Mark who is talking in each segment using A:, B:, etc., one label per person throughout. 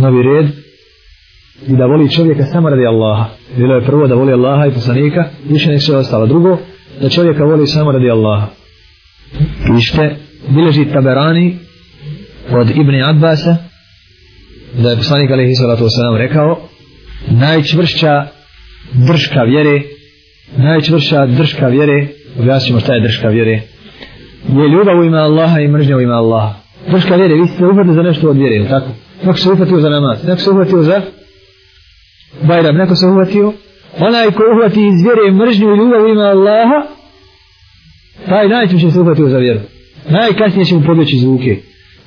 A: novi red i da voli čovjeka samo radi Allaha. Bilo je prvo da voli Allaha i poslanika, više nek sve ostalo. Drugo, da čovjeka voli samo radi Allaha. Pište, bileži Taberani od Ibn Abbasa, da je poslanik alaihi sallatu wasalam rekao, najčvršća drška vjere, najčvršća drška vjere, objasnimo šta je drška vjere, je ljubav u ime Allaha i mržnja u ime Allaha. Drška vjere, vi ste uhvatili za nešto od vjere, tako? Neko se uhvatio za namaz, neko se uhvatio za Bajram, neko se uhvatio. Onaj ko uhvati iz vjere mržnju i ljubav ima Allaha, taj najčešće se uhvatio za vjeru. Najkasnije će mu pobjeći iz ruke.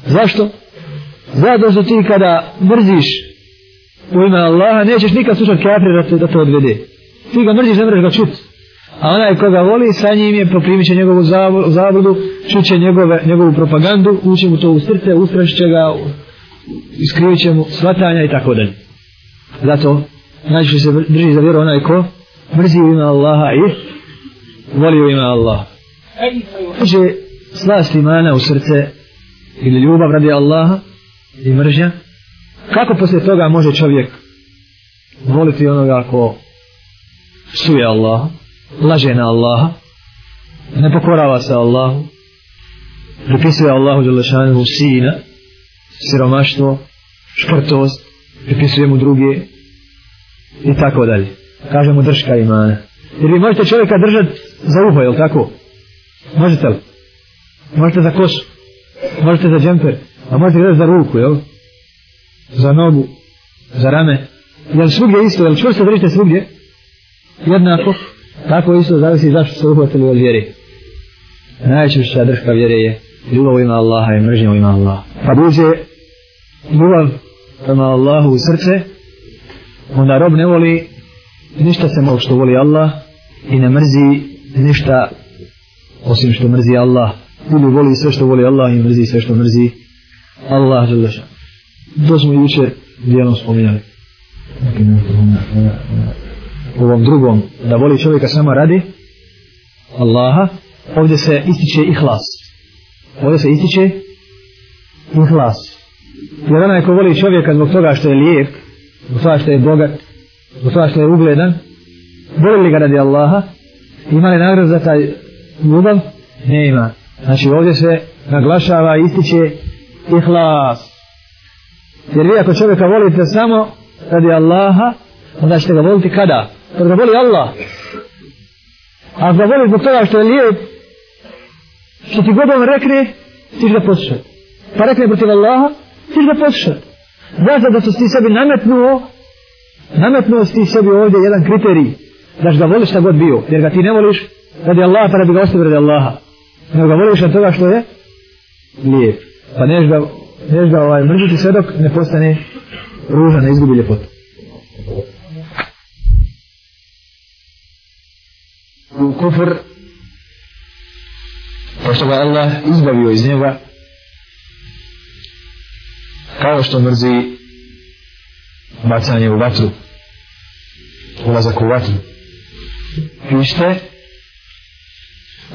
A: Zašto? Zato što ti kada mrziš u ime Allaha, nećeš nikad slušati kafir da te, da te odvede. Ti ga mrziš, ne mreš ga čut. A onaj koga voli, sa njim je poprimit će njegovu zabludu, čuće njegove, njegovu propagandu, uće mu to u srce, ustrašit će ga, iskrivit će mu svatanja i tako dalje. Zato najčešće se drži za vjeru onaj ko mrzi u ime Allaha i voli u ime Allaha. Može slast imana u srce ili ljubav radi Allaha i mržnja. Kako poslije toga može čovjek voliti onoga ko suje Allaha, laže na Allaha, ne pokorava se Allahu, pripisuje Allahu Đelešanu sina, siromaštvo, škrtost, pripisuje mu druge i tako dalje. Kaže mu drška imana. Jer vi možete čovjeka držati za uho, jel tako? Možete li? Možete za kosu, možete za džemper, a možete gledati za ruku, jel? Za nogu, za rame. Jel svugdje isto, jel čvrsto držite svugdje? Jednako. Tako isto zavisi zašto se uhvatili od vjeri. Najčešća drška vjere je ljubav ima Allaha i mržnja ima Allaha. Pa uđe ljubav prema Allahu u srce, onda rob ne voli ništa se malo što voli Allah i ne mrzi ništa osim što mrzi Allah. Ili voli sve što voli Allah i mrzi sve što mrzi Allah. To smo jučer dijelom spominjali. Dakle, u ovom drugom, da voli čovjeka samo radi Allaha, ovdje se ističe ihlas. Ovdje se ističe ihlas. Jer onaj ko voli čovjeka zbog toga što je lijep, zbog toga što je bogat, zbog toga što je ugledan, voli li ga radi Allaha, ima li nagrad za taj ljubav? Ne ima. Znači ovdje se naglašava i ističe ihlas. Jer vi ako čovjeka volite samo radi Allaha, onda ćete ga voliti kada? Kad ga voli Allah. A ako ga voli zbog toga što je lijep, što ti god on rekne, ti ćeš ga poslušati. Pa rekne protiv Allaha, ćeš ga poslušati. Zato da su ti sebi nametnuo, nametnuo si ti sebi ovdje jedan kriterij, da ga voliš šta god bio, jer ga ti ne voliš radi Allaha, pa da bi ga ostavio radi Allaha. Nego ga voliš od toga što je lijep. Pa neš ga, neš ga ovaj, mrziti sve dok ne postane ružan, ne izgubi ljepotu. Kufr, pošto ga Allah izbavio iz njega, kao što mrzi bacanje u vatru, ulazak u vatru. Pište,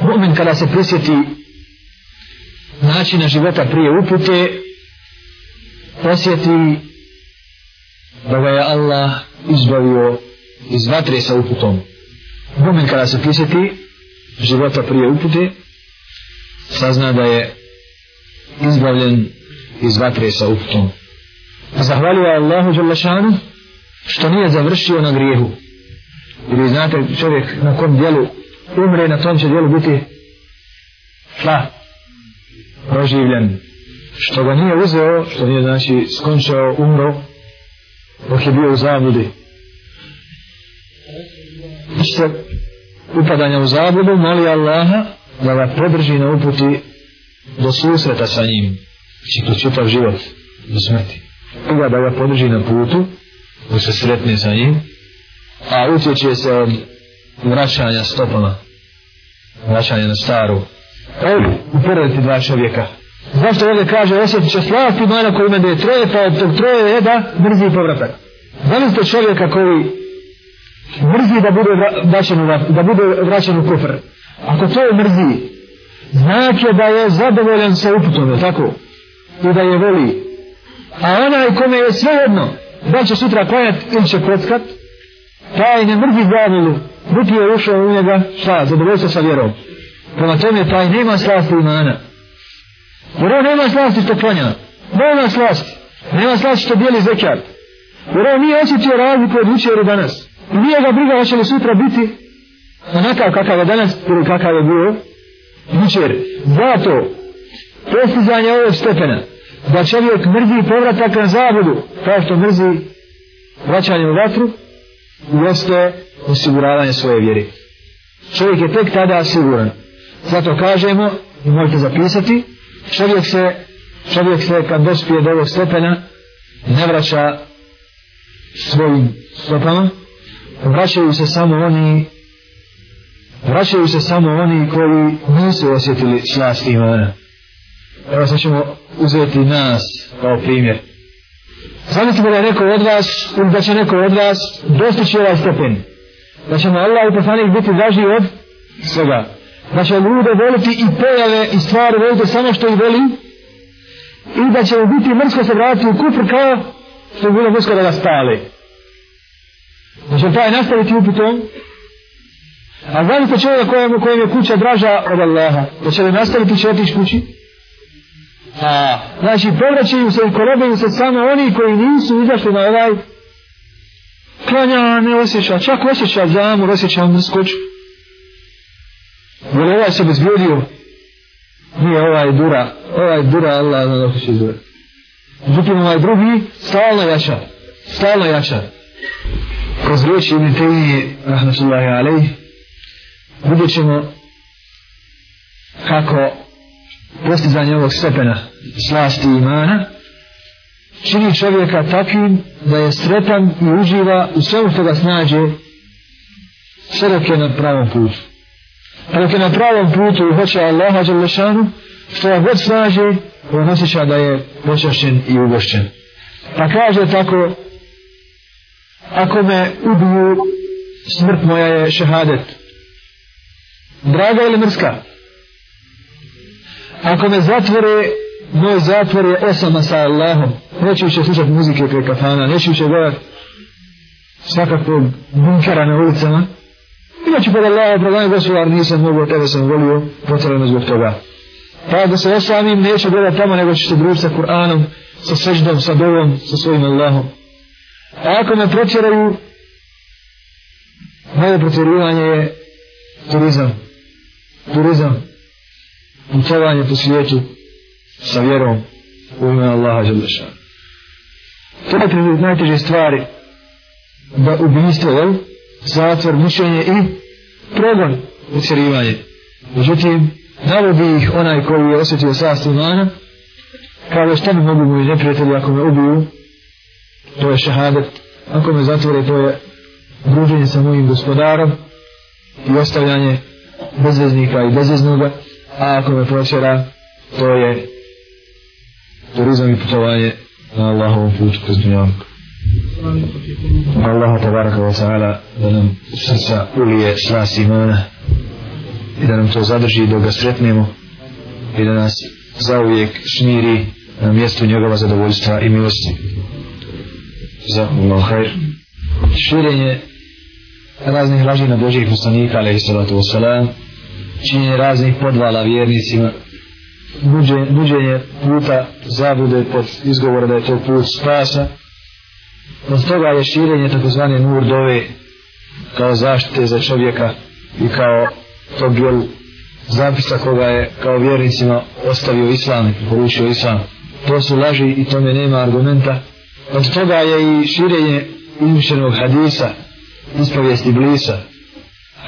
A: mu'min kada se prisjeti načina života prije upute, osjeti da ga je Allah izbavio iz vatre sa uputom. Mu'min kada se prisjeti života prije upute, sazna da je izbavljen iz vatre sa uputom. Zahvalio Allahu Đalešanu što nije završio na grijehu. Jer vi znate čovjek na kom dijelu umre, na tom će dijelu biti šta? Proživljen. Što ga nije uzeo, što nije znači skončao, umro, dok je bio u zabludi. Što upadanja u zabludu, moli Allaha da ga podrži na uputi do susreta sa njim. Znači kroz čitav život do smrti. Koga da ga podrži na putu, da se sretne sa njim, a utječe se od vraćanja stopama, vraćanja na staru. Evo, uporediti dva čovjeka. Zašto ovdje kaže, osjetit će slast imana koji ima da je troje, pa od tog troje je da mrzi povratak. Zamislite čovjeka koji mrzi da bude vraćan u, da bude vraćan u kufr. Ako to mrzi, znači da je zadovoljan sa uputom, je tako? I da je voli. A onaj kome je svejedno da će sutra klanjati ili će kockat, taj ne mrzi glavilu, niti je ušao u njega, šta, zadovoljstvo sa vjerom. Prema tome, taj nema slasti imana. Jer on nema slasti što klanja. Nema slasti. Nema slasti što bijeli zekar. Jer on nije osjetio razliku od jučer i danas. I nije ga briga hoće li sutra biti onakav kakav je danas ili kakav je bio jučer. Zato, postizanje ovog stepena, da čovjek mrzi povratak na zabudu, kao što mrzi vraćanje u vatru, jeste osiguravanje svoje vjere. Čovjek je tek tada siguran. Zato kažemo, i možete zapisati, čovjek se, čovjek se kad dospije do ovog stepena, ne vraća svojim stopama, vraćaju se samo oni vraćaju se samo oni koji nisu osjetili slast imana. Evo sad ćemo uzeti nas kao primjer. Zamislite da je neko od vas, ili da će neko od vas dostići ovaj stepen. Da će mu Allah i poslanik biti draži od svega. Da će ljude voliti i pojave i stvari voliti samo što ih voli. I da će mu biti mrsko se vratiti u kufr kao što je bilo mrsko da ga spale. Da će taj nastaviti upitom. A zamislite čovjeka kojem, kojem je kuća draža od Allaha. Da će li nastaviti će otići kući? A, znači, povraćaju se i kolobaju se samo oni koji nisu izašli na ovaj klanja, ne osjeća, čak osjeća zamor, osjeća mrskoću. Jer ovaj se bezbjedio, nije ovaj dura, ovaj dura, Allah zna da će dura. Međutim, ovaj drugi, stalno jača, stalno jača. Kroz riječi Ibn Taymi, rahmatullahi alaih, vidjet ćemo kako postizanje ovog stepena slasti imana čini čovjeka takvim da je sretan i uživa u svemu što ga snađe sve dok je na pravom putu. A dok je na pravom putu i hoće Allaha Đalešanu, što ga god snađe, on osjeća da je počašćen i ugošćen. Pa kaže tako, ako me ubiju, smrt moja je šehadet. Draga ili mrska? Ako me zatvore, moj zatvor je osama sa Allahom. Neću više slušati muzike pre kafana, neću više gledati svakakvog bunkera na ulicama. Inače pod Allah opravdanje gospodar nisam mogu, tebe sam volio, potrebno zbog toga. Pa da se osamim, neću gledat tamo, nego ću se družiti sa Kur'anom, sa seždom, sa dovom, sa svojim Allahom. A ako me pretjeraju, moje pretjerivanje je turizam. Turizam putovanje po svijetu sa vjerom u ime Allaha Đeleša. To je primjer najteže stvari da ubijstvo, jel? Zatvor, mučenje i progon, ucjerivanje. Međutim, navodi ih onaj koji je osjetio sast imana, kao što mi mogu moji neprijatelji ako me ubiju, to je šahadet, ako me zatvore, to je druženje sa mojim gospodarom i ostavljanje bezveznika i bezveznoga, a ako me pročera, to je turizam i putovanje na Allahovom putu kroz dunjavku. Allah tabaraka wa ta'ala da nam srca ulije slas imana i da nam to zadrži dok ga sretnemo i da nas zauvijek smiri na mjestu njegova zadovoljstva i milosti. Za Allah hajr. Širenje raznih lažina Božih poslanika, alaihi salatu wa salam, činjenje raznih podvala vjernicima, buđenje puta zabude pod izgovore da je to put spasa. Od toga je širenje takozvane nur dove kao zaštite za čovjeka i kao to jel zapisa koga je kao vjernicima ostavio islam i poručio islam. To su laži i tome nema argumenta. Od toga je i širenje izmišljenog hadisa, ispovijesti blisa,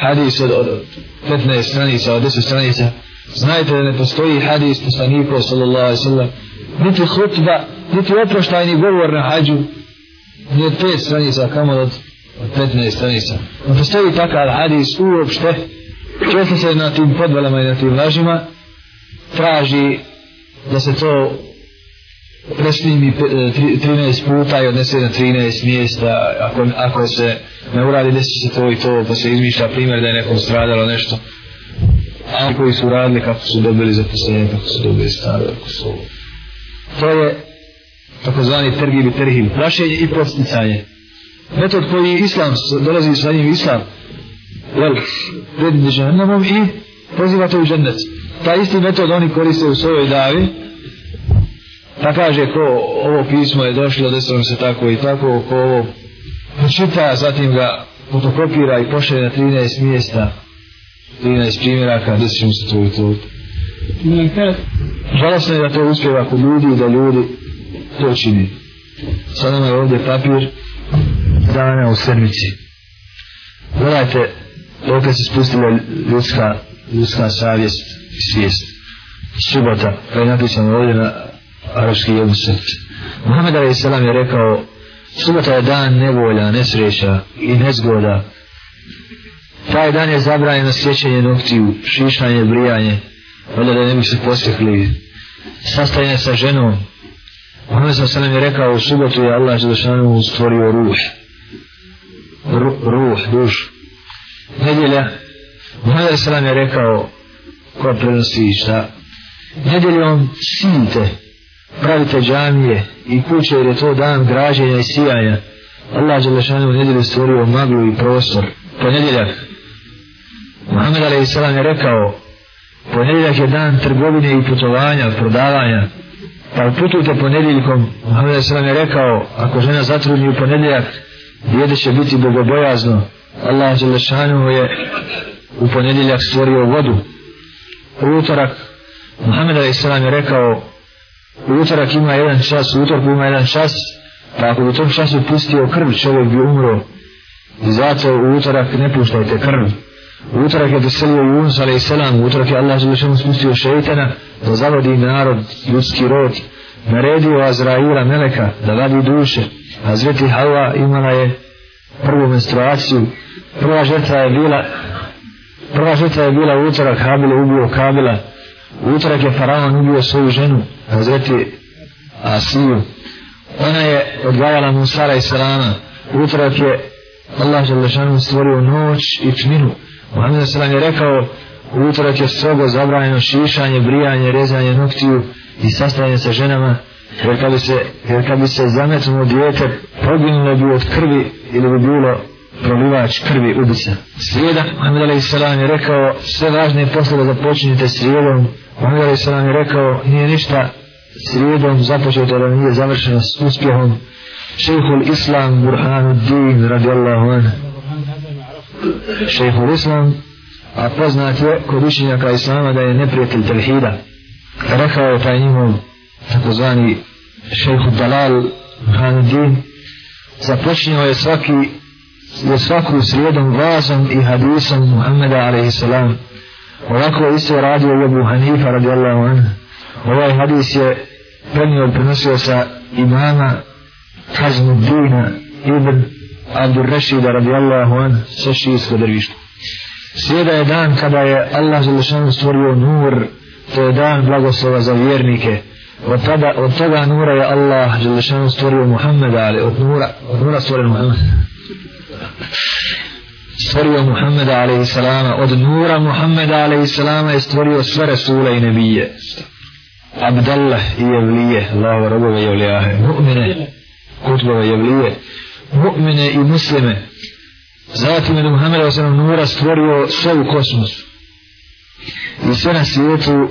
A: hadis od, od 15 stranica, od 10 stranica, znajte da ne postoji hadis poslanika sallallahu alaihi sallam, niti hutba, niti oproštajni govor na hađu, ni od 5 stranica, kamo od, od 15 stranica. Ne postoji takav hadis uopšte, često se na tim podvalama i na tim lažima traži da se to presnimi e, 13 puta i odnese na 13 mjesta ako, ako se ne uradi desi se to i to pa se izmišlja primjer da je nekom stradalo nešto a koji su radili kako su dobili zaposlenje kako su dobili stave kako su to je takozvani tergib i terhib, prašenje i posticanje. Metod koji islam dolazi sa njim islam, jel, predviđa džahnemom i poziva to u džennet. Ta isti metod oni koriste u svojoj davi, pa kaže ko ovo pismo je došlo, desilo se tako i tako, ko ovo čita, zatim ga fotokopira i pošalje na 13 mjesta, 13 primjeraka, desit mu se to i to. Žalostno je da to uspjeva kod ljudi i da ljudi to čini. Sad nam je ovdje papir dana u sedmici. Gledajte, opet se spustila ljudska, ljudska savjest i svijest. Subota, kada je napisano ovdje na arapski jezik. Muhammed A.S. je rekao, subota je dan nevolja, nesreća i nezgoda. Taj dan je zabranjeno sjećanje noktiju, šišanje, brijanje, valjda da ne bi se posjekli, sastajanje sa ženom. Muhammed A.S. je rekao, u subotu je Allah Želešanu stvorio ruh. Ruh, duš. Nedjelja, Muhammed A.S. je rekao, ko prenosi šta, nedjeljom sinte pravite džamije i kuće jer je to dan građenja i sijanja. Allah je lešanu u nedjelju stvorio maglu i prostor. Ponedjeljak. Muhammed a.s. je rekao ponedjeljak je dan trgovine i putovanja, prodavanja. Pa putujte ponedjeljkom. Muhammed a.s. je rekao ako žena zatrudni u ponedjeljak djede će biti bogobojazno. Allah je lešanu je u ponedjeljak stvorio vodu. U utorak Muhammed a.s. je rekao u utorak ima jedan čas, u utorku ima jedan čas, pa ako u tom času pustio krv, čovjek bi umro. I zato u utorak ne puštajte krv. U utorak je doselio Yunus a.s. U utorak je Allah zelo spustio šeitana da zavodi narod, ljudski rod. Naredio Azraila Meleka da vadi duše. A zveti Hawa imala je prvu menstruaciju. Prva žrtva je bila prva žrtva je bila u utorak je ubio Kabila. Utrak je Faraon ubio svoju ženu. Hazreti Asiju. Ona je odgajala Musara i Salama. Utrak je Allah Želešanu stvorio noć i tminu. Muhammed Salam je rekao utrak je strogo zabranjeno šišanje, brijanje, rezanje noktiju i sastavljanje sa ženama jer kad bi se, jer kad bi se zametnulo dijete poginulo bi od krvi ili bi bilo prolivač krvi ubica. Srijeda, Muhammed Ali je rekao sve važne poslove započinite srijedom. Muhammed Ali Salam je rekao nije ništa srijedom započeto da nije završeno s uspjehom šehhul islam burhanuddin radijallahu anhu. šehhul islam a poznat je kod učenjaka islama da je neprijatelj Tevhida. rekao je taj njihov takozvani šehhul dalal burhanuddin započinjao je svaki je svaku srijedom vazom i hadisom Muhammeda a.s. ovako isto radio i Abu Hanifa radijallahu anhu ovaj hadis je prenio prenosio sa imama Hazmuddina Ibn Abdur Rešida radijallahu anhu sa šijsko drvišta. Sjeda je dan kada je Allah Želešanu stvorio nur, to je dan blagoslova za vjernike. Od, tada, od toga nura je Allah Želešanu stvorio Muhammeda, ali od nura, od nura stvorio Muhammeda. Stvorio Muhammeda a.s. od nura Muhammeda a.s. je stvorio sve Resule i Nebije. Abdallah i Jevlije, Allaho robove Jevlijahe, mu'mine, kutbove Jevlije, mu'mine i muslime. Zatim je Muhammed a.s. sallam nura stvorio sve u kosmosu. I sve na svijetu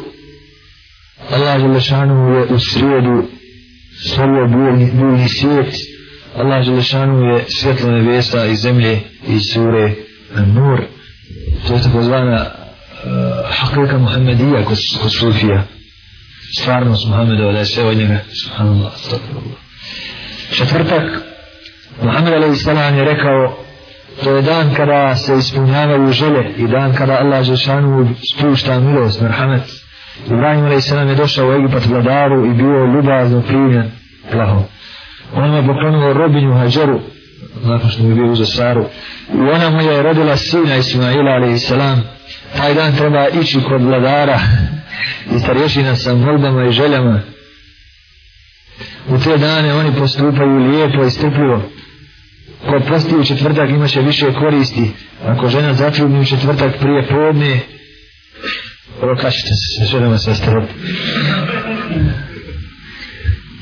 A: Allah Želešanu je u srijedu stvorio bujni svijet. Allah Želešanu je svjetlo nebesa i zemlje i sure Nur. To je tako zvana uh, e, hakika Muhammedija kod, kod Sufija stvarnost Muhammedova da je sve od njega subhanallah četvrtak Muhammed a.s. je rekao to je dan kada se ispunjavaju žele i dan kada Allah Žešanu spušta milost, merhamet Ibrahim a.s. je došao u Egipat vladaru i bio ljubazno primjen plahom. Ona je poklonuo robinju Hađaru nakon što mu je bio uzo Saru i ona mu je rodila sina Ismaila a.s. taj dan treba ići kod vladara i starješina sa molbama i željama. U te dane oni postupaju lijepo i strpljivo. Ko posti u četvrtak imaće više koristi. Ako žena zatrudni u četvrtak prije podne, prokačite se s ženama sa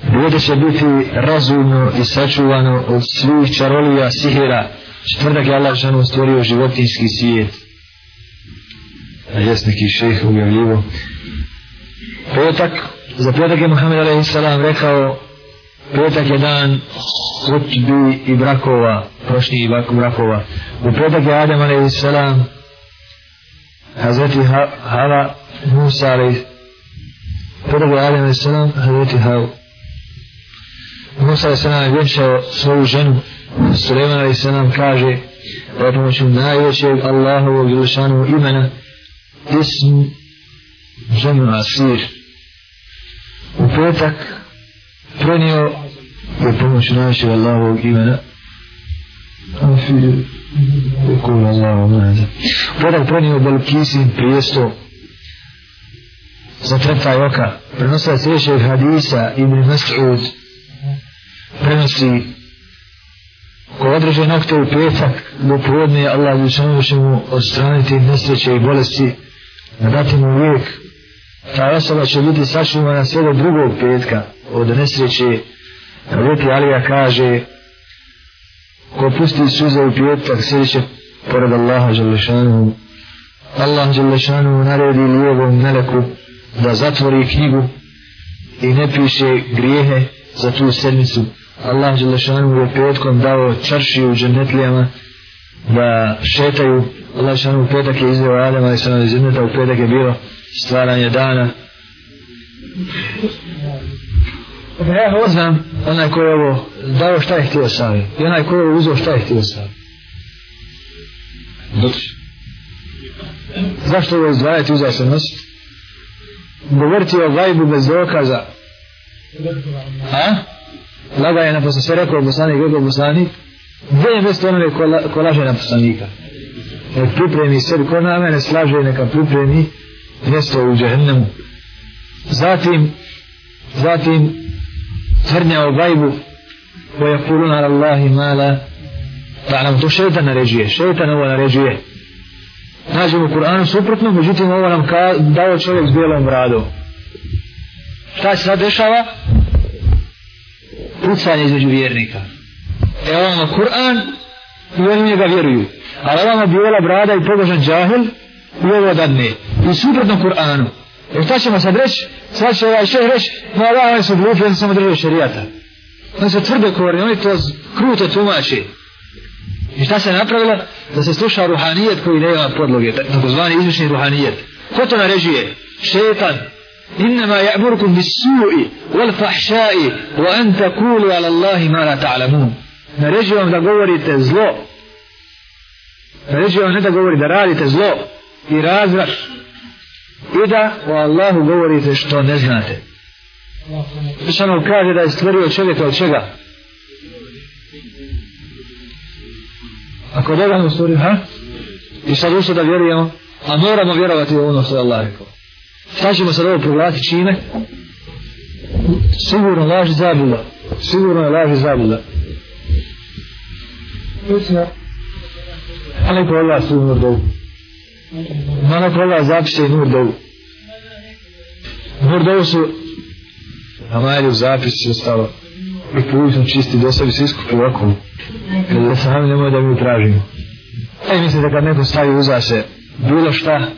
A: strop. Će biti razumno i sačuvano od svih čarolija, sihira. Četvrtak je Allah žanom stvorio životinski svijet. A jes neki šeh ugavljivo. Petak, za petak je Muhammed a.s. rekao petak je dan hutbi i brakova, prošli i brakova. U petak je Adem a.s. Hazreti Hava Musa a.s. Petak je Adem a.s. Hazreti Hava Musa se je vjenčao svoju ženu Suleiman a.s. kaže da je pomoću najvećeg Allahovog ilšanog imena ism ženu Asir u petak prenio je pomoću najvećeg Allahovog imena Kul Allahu maza. Podak prenio Belkisin prijesto za treptaj oka. Prenosila sljedećeg hadisa Ibn Mas'ud prenosi ko odreže nokte u petak do povodne Allah Lušanu će mu odstraniti nesreće i bolesti na dati mu uvijek ta osoba će biti sačuvana sve do drugog petka od nesreće. Veliki Alija kaže ko pusti suze u petak sreće pored Allaha Đalešanu Allah Đalešanu naredi lijevom meleku da zatvori knjigu i ne piše grijehe za tu sedmicu. Allah Đelešanu je petkom dao čarši u džennetlijama da šetaju. Allah Đelešanu u petak je izveo Adama i sada iz dženneta u petak je bilo stvaranje dana. Ja poznam onaj ko je ovo dao šta je htio sami i onaj ko je ovo uzeo šta je htio sami Zašto ovo izdvajati uzao se nositi? Govoriti o gajbu bez dokaza. Ha? Laga je na sve rekao poslanik, rekao poslanik, gdje je mjesto onome ko, la, ko laže na poslanika? Nek pripremi sebi, ko na mene slaže, neka pripremi mjesto u džahennemu. Zatim, zatim, tvrdnja o gajbu, koja kulu Allahi mala, da nam to šeitan naređuje, šeitan ovo naređuje. Nađemo u Kur'anu suprotno, međutim ovo nam ka, dao čovjek s bijelom bradom. Šta se sad dešava? Pucanje između vjernika. E ovamo Kur'an i oni njega vjeruju. A ovamo bijela brada i pobožan džahil i ovo dadne. I suprotno Kur'anu. E šta ćemo sad reći? Sad će ovaj šeh reći, no da, oni su glupi, oni samo držaju šarijata. Oni su tvrde korni, oni to kruto tumači. I šta se napravilo? Da se sluša ruhanijet koji nema podloge, tako zvani izmišni ruhanijet. Ko to naređuje? Šetan. إنما يأمركم بالسوء والفحشاء وأن تقولوا على الله ما لا تعلمون naređi vam da govorite zlo naređi vam ne da govorite da radite zlo i razvrat i da o Allahu govorite što ne znate Mišano kaže da je stvorio čovjeka od čega ako Boga mu stvorio ha? i sad ušto da vjerujemo a moramo vjerovati u ono što je Allah rekao Šta ćemo sad ovo proglasiti čime? Sigurno laži zabuda. Sigurno je laži zabuda. A neko od su nur dovu. Ma neko od zapise i nur dovu. Nur dovu su na majlju zapisi ostalo. I povi sam čisti do sebi se iskupi ovako. Kada sami nemoj da mi tražimo. E mislite kad neko stavi uza se bilo šta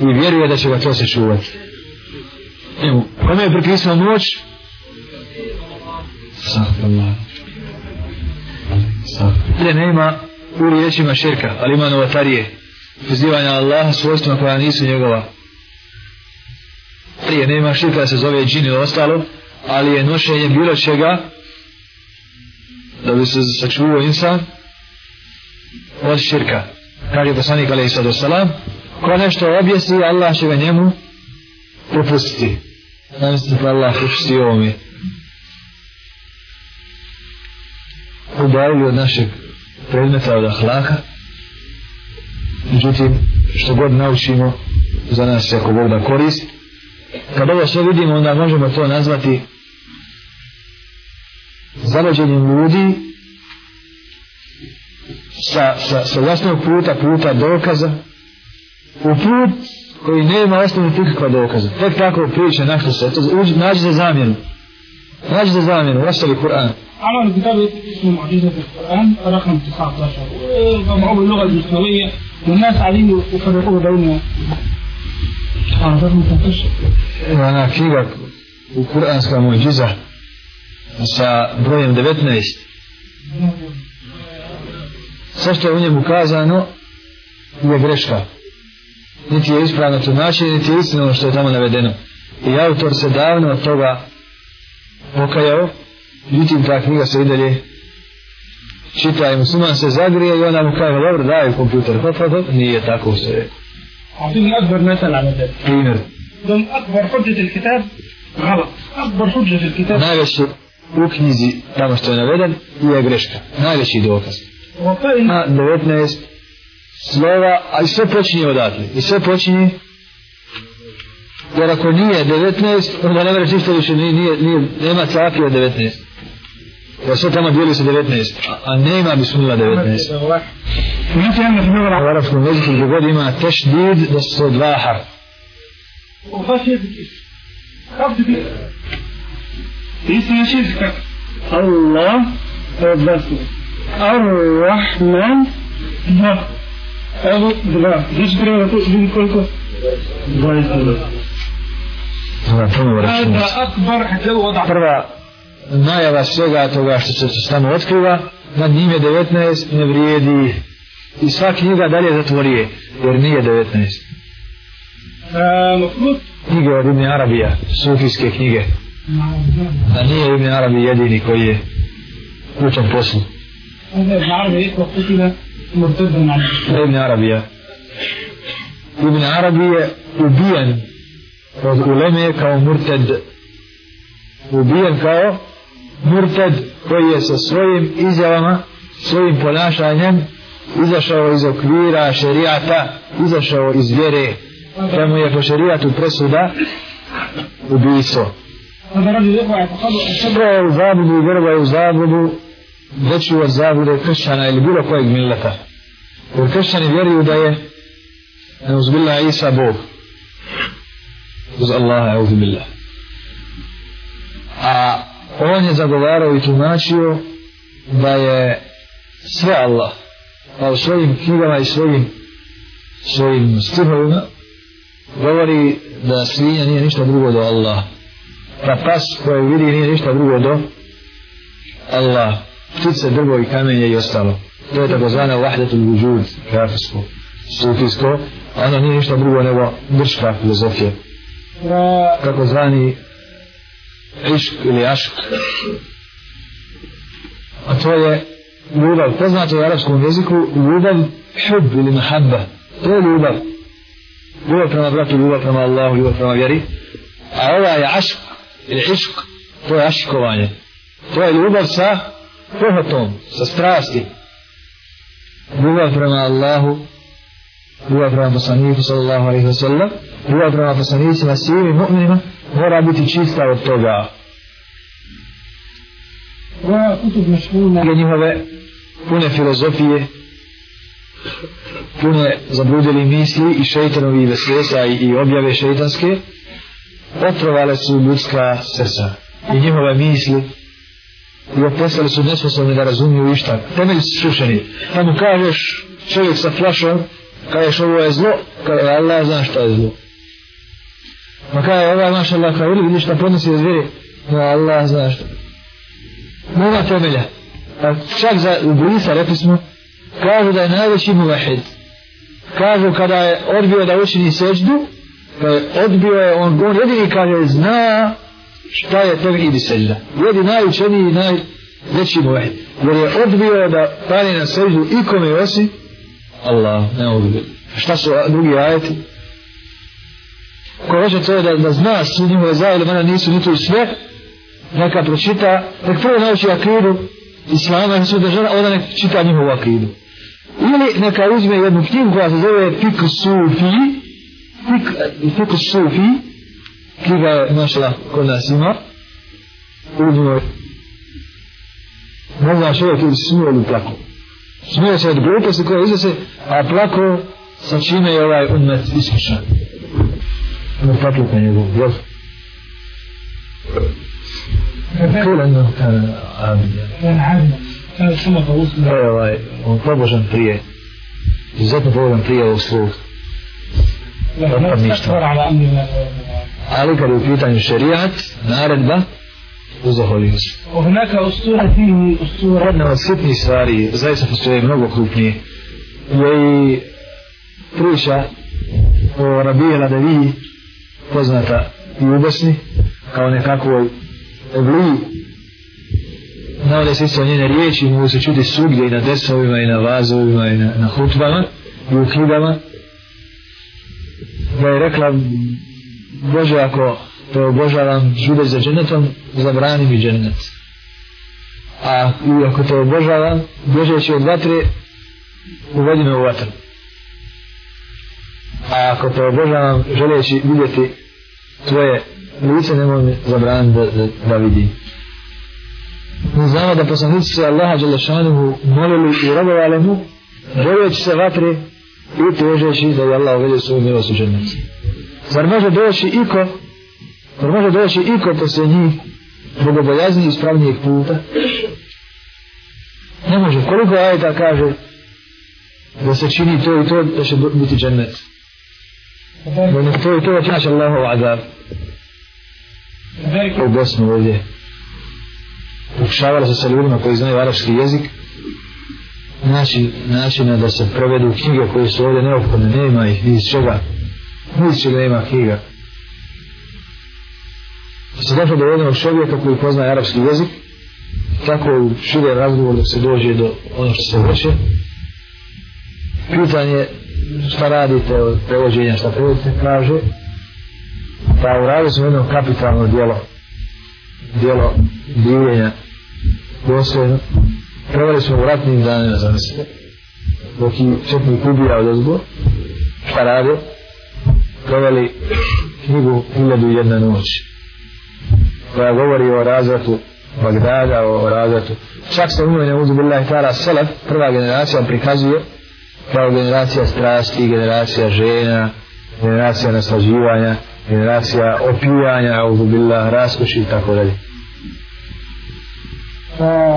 A: i vjeruje da će ga to se čuvati. Evo, kome je pripisao moć? Sahtallah. Ne, nema u riječima širka, ali ima novatarije. Pozivanja Allaha svojstvima koja nisu njegova. Prije nema širka se zove džin ili ostalo, ali je nošenje bilo čega da bi se sačuvao insan od širka. Kaže poslanik alaihi sallatu wasalam, ko nešto objesi, Allah će ga njemu propustiti. Namislite da Allah propusti ovome. Udavili od našeg predmeta od ahlaka. Međutim, što god naučimo, za nas je ako Bog da korist. Kad ovo sve vidimo, onda možemo to nazvati zalođenjem ljudi sa, sa, sa jasnog puta, puta dokaza, u put koji nema osnovnih nikakva dokaza. Tek tako priča na što se, to uđi, nađi za zamjenu. nađi za zamjenu, ostavi Kur'an.
B: عمل كتاب اسمه معجزة القرآن رقم 19 وجمعوه باللغة الإسلامية والناس قاعدين يفرقوه بين آه، رقم 19
A: Ona knjiga u Kur'anska muđiza sa brojem 19. Sve što je u njemu kazano je greška. Niti je ispravno tumačenje, niti je istina ono što je tamo navedeno. I autor se davno od toga pokajao, međutim ta knjiga se i dalje čita i musliman se zagrije i onda mu kaže, dobro, daj kompjuter, hop, hop, hop, nije tako sve.
B: أعطيني أكبر مثل على ذلك
A: Primjer,
B: إذن أكبر حجة الكتاب غلط أكبر حجة في الكتاب
A: najveći u knjizi tamo što je naveden je greška. Najveći dokaz.
B: وقال
A: Ima 19 slova, a i sve počinje odatle. I sve počinje jer ako nije 19, onda ne vreći što više nije, nije, nije, nema cakija 19. Ja sam tamo bili sa 19, a, a ne
B: ima bi sunila 19.
A: U arabskom jeziku gdje god ima tešdid da su to dva
B: har. Allah, Allah, Allah, Allah, Allah, Evo, dva. Znači prije ovako, vidi
A: koliko? Dva iz
B: dva. Na prvom računicu.
A: Prva najava svega toga što se stano otkriva, na njime 19 ne vrijedi i sva knjiga dalje zatvorije, jer nije 19.
B: Ehm,
A: knjige od Ibn Arabija, sufijske knjige. Da nije Ibn Arabi jedini koji je kućan poslu.
B: Ibn Arabi je isto Murtadu
A: Ibn Arabija. Ibn Arabija je ubijen od uleme kao murted. Ubijen kao murted koji je sa svojim izjavama, svojim ponašanjem izašao iz okvira šerijata, izašao iz vjere. Tamo je po šerijatu presuda ubijstvo. Ubijen je u zabudu i vjerova u zabudu veći od zavire kršćana ili bilo kojeg milleta. Jer kršćani vjeruju da je neuzbillah Isa Bog. Uz Allaha, euzubillah. A on je zagovarao i tumačio da je sve Allah. Pa u svojim knjigama i svojim svojim stihovima govori da svinja nije ništa drugo do Allah. da pas koje vidi nije ništa drugo do Allah, ptice, drvo i kamenje i ostalo. To je takozvana vahdatul vujud, grafijsko, sufijsko, a ono nije ništa drugo nego grška filozofija. Kako zvani išk ili ašk. A to je ljubav, poznato u arapskom jeziku, ljubav hub ili mahabba. To je ljubav. Ljubav prema bratu, ljubav prema Allahu, ljubav prema vjeri. A ova je ašk, ili išk, to je aškovanje. To je ljubav sa pohotom, sa strasti, ljubav prema Allahu, ljubav prema poslaniku, sallallahu alaihi wa sallam, ljubav prema poslanicima, svim i mu'minima, mora biti čista od toga. Ja, njihove pune filozofije, pune zabludili misli i šeitanovi vesvesa i, i objave šeitanske, otrovale su ljudska srca i njihove misli i opostali su nesposobni da razumiju išta. Temelji su sušeni. Pa mu kažeš čovjek sa flašom, kažeš ovo je zlo, kaže Allah zna šta je zlo. Ma kaže ovaj maš Allah, kaže ili vidiš šta podnosi iz vjeri, no Allah zna šta. Nema temelja. A čak za Iblisa, rekli smo, kažu da je najveći muvahid. Kažu kada je odbio da učini seđdu, pa je odbio je, on, on jedini kaže zna šta je tevhid i seđda. Jedi najučeniji i najveći muvahid. Jer je odbio da pali na seđdu ikome osim Allah, ne odbio. Šta su drugi ajeti? Ko hoće to je da, da zna svi njihove zavile, mene nisu ni tu sve, neka pročita, nek prvo nauči akidu Islama i sve država, onda nek čita njihovu akidu. Ili neka uzme jednu knjigu koja se zove Fikr Sufi, Fikr, Fikr Sufi, knjiga je našla kod nas ima u njoj ne znaš ovaj kada se smije ili plako smije se od gluposti koja iznese a plako sa čime je ovaj umet iskušan ono plako pa njegov jel
B: Kulenu kada
A: Abidja. Ne, ovaj, on pobožan prije. Izuzetno pobožan prije ovog sluha.
B: Ne, ne, ne, ne, ne, ne, ne, ne, ne, ne, ne, ne,
A: ali kad je u pitanju šerijat, naredba, uzaholio se.
B: Oh, neka ustura ti mi ustura.
A: Jedna od sitnih stvari, zaista postoje mnogo krupnije, je i priča o Rabije Ladeviji, poznata i ubesni, kao nekakvoj vliji. Navode se isto njene riječi, mogu se čuti sugdje i na desovima i na vazovima i na, na hutbama i u hidama. Da je rekla Bože, ako te obožavam, žudeš za džennetom, zabrani mi džennet a i ako te obožavam, bježeći od vatre, uvodi me u vatru. A ako te obožavam, želeći vidjeti tvoje lice, nemoj mi zabraniti da, da, da vidim. Mi znamo da poslanici se Allaha Đelešanuhu molili i robovali mu, želeći se vatre i težeći da je Allah uvedio svoju milost u džennet. Zar može doći iko, zar može doći iko poslije njih bogobojazni ispravnijeg puta? Ne može. Koliko ajeta kaže da se čini to i to da će biti džennet? Da ne to i to da će naći Allahov azab. U Bosnu ovdje. Pokušavali se sa ljudima koji znaju arapski jezik naći načina da se prevedu knjige koje su ovdje neophodne, nema ih iz čega, ni iz nema knjiga. Se došlo do jednog čovjeka koji poznaje arapski jezik, tako u šire razgovor da se dođe do ono što se hoće. Pitanje šta radite od prevođenja, šta prevodite, kaže pa uradili smo jedno kapitalno djelo djelo divljenja doslovno preveli smo u ratnim danima zamislite dok i četnik ubija od ozgo šta rade proveli knjigu Hiljadu i jedna noć koja govori o razvratu Bagdada, o razvratu čak se umio neuzu billahi ta'ala Selef, prva generacija prikazuje kao generacija strasti, generacija žena generacija naslađivanja generacija opijanja, uzu billah, raskoši i tako dalje.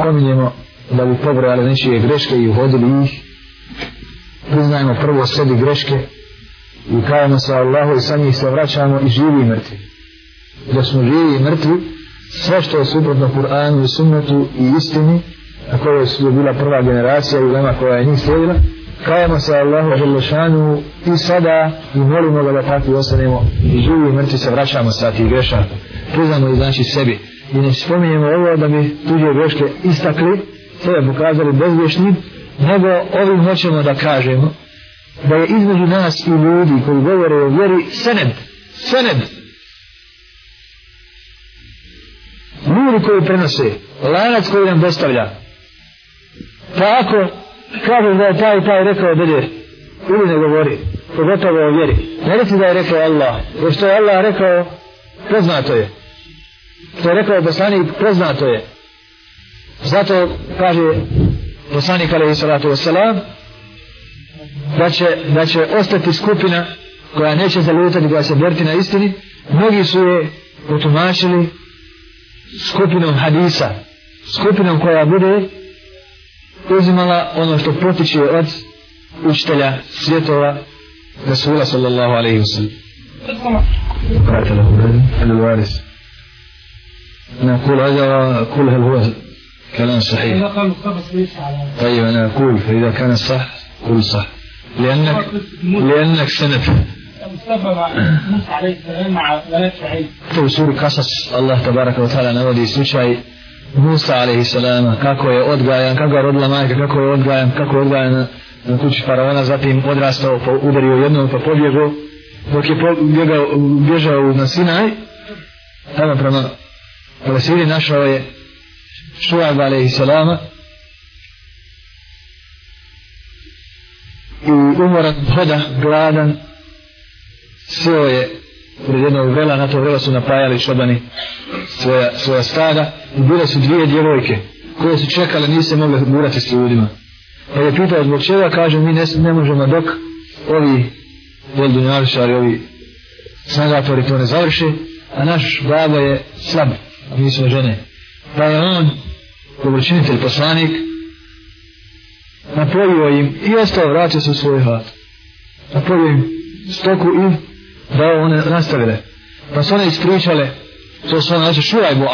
A: Pominjemo da bi pobrojali nečije greške i uhodili ih. Priznajmo prvo sebi greške i kajemo se Allahu i sa njih se vraćamo i živi i mrtvi. Da smo živi i mrtvi, sve što je suprotno Kur'anu i sunnetu i istini, na kojoj je bila prva generacija i ulema koja je njih slijedila, kajemo se Allahu Želešanu i sada i molimo ga da takvi ostanemo i živi i mrtvi se vraćamo sa tih grešaka. Priznamo i znači sebi. I ne spominjemo ovo da bi tuđe greške istakli, sebe pokazali bezgrešnim, nego ovim hoćemo da kažemo da je između nas i ljudi koji govore o vjeri sened, sened. Ljudi koji prenose, lanac koji nam dostavlja. Pa ako kaže da je taj i taj rekao dede ili ne govori pogotovo o vjeri ne reci da je rekao Allah jer što je Allah rekao poznato je što je rekao poslanik poznato je zato kaže poslanik alaihi salatu wasalam da će, da će ostati skupina koja neće zalutati koja se boriti na istini mnogi su je potumačili skupinom hadisa skupinom koja bude uzimala ono što potiče od učitelja svjetova Rasula sallallahu alaihi wa sallam قرأت له هل الوارث نقول هذا كل هل هو كلام صحيح
B: إذا قال مقتبس ليس على
A: طيب أنا أقول فإذا كان صح قل صح لأنك لأنك سند
B: مصطفى مع موسى عليه السلام مع بنات شعيب
A: u suri Kasas Allah tabaraka wa ta'ala navodi slučaj Musa alaihi salama kako je odgajan, kako je rodila majka, kako je odgajan, kako je odgajan na, na kući faraona, zatim odrastao, pa udario jednom, pa pobjegao, dok je pobjegao, bježao na Sinaj, tamo prema Palestini našao je Šuab alaihi umoran hoda, gladan, sjeo je pred jednog vrela, na to vrelo su napajali šobani svoja, svoja stada i bile su dvije djevojke koje su čekale, nisu se mogle gurati s ljudima. Pa je pitao zbog čega, kaže, mi ne, ne možemo dok ovi voldunjarišari, ovi snagatori to ne završi, a naš baba je slab, a mi smo žene. Pa je on dobročinitelj poslanik napojio im i ostao vraća se u svoj hat. Napojio im stoku i da one nastavile pa su one ispričale to su one naše šuraj bo